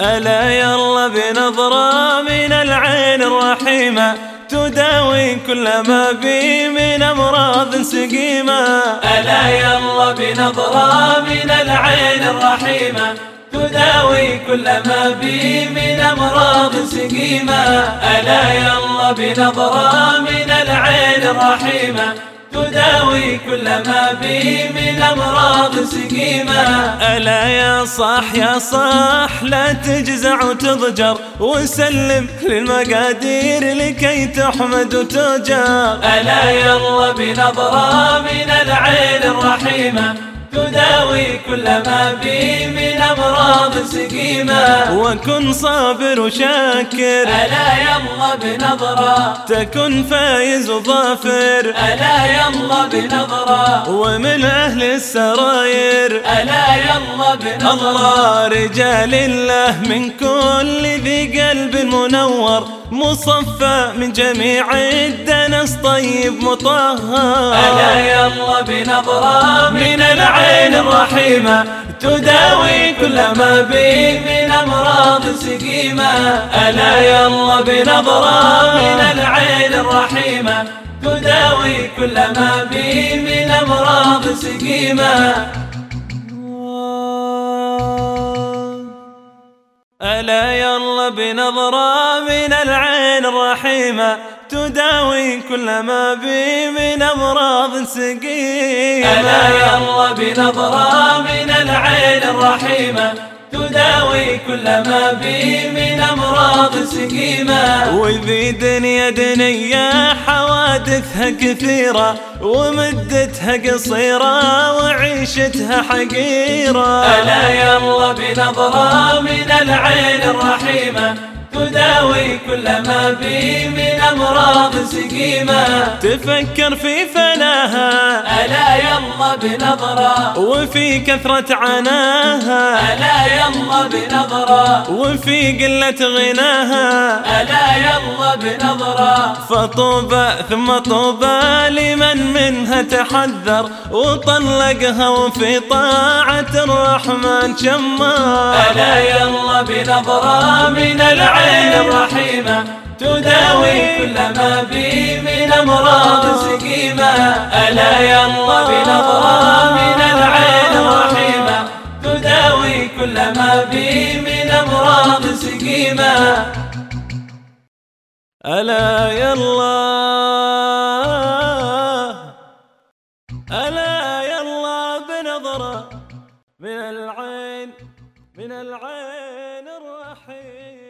ألا يلا بنظرة من العين الرحيمة تداوي كل ما بي من أمراض سقيمة. ألا يلا بنظرة من العين الرحيمة تداوي كل ما بي من أمراض سقيمة. ألا يلا بنظرة من العين الرحيمة تداوي كل ما بي من أمراض سقيمة. ألا يا صاح يا صاح لا تجزع وتضجر وسلم للمقادير لكي تحمد وتؤجر ألا يالله بنظرة من العين الرحيمة. تداوي كل ما بي من أمراض سقيمة. وكن صابر وشاكر. ألا يالله بنظرة. تكن فايز وظافر. ألا يالله بنظرة. ومن أهل السراير. ألا يالله بنظرة. رجال الله من كل ذي قلب منور. مصفى من جميع الدنس طيب مطهر. ألا يلا بنظرة من العين الرحيمة تداوي كل ما بي من أمراض سقيمة ألا يلا بنظرة من العين الرحيمة تداوي كل ما بي من أمراض سقيمة ألا يلا بنظرة من العين الرحيمة تداوي كل ما بي من أمراض سقيمة. ألا يلا بنظرة من العين الرحيمة تداوي كل ما بي من سقيمة. وذي دنيا دنيا حوادثها كثيرة ومدتها قصيرة وعيشتها حقيرة. ألا يلا بنظرة من العين الرحيمة. تداوي كل ما بي من أمراض سقيمة تفكر في فناها. ألا يلا بنظرة. وفي كثرة عناها. ألا يلا بنظرة. وفي قلة غناها. ألا يلا بنظرة. فطوبى ثم طوبى لمن تحذر وطلقها وفي طاعة الرحمن شمار. ألا يلا بنظرة من العين الرحيمة تداوي كل ما بي من أمراض سقيمة. ألا يلا بنظرة من العين الرحيمة تداوي كل ما بي من أمراض سقيمة. ألا يلا ألا يلا بنظرة من العين من العين الرحيم.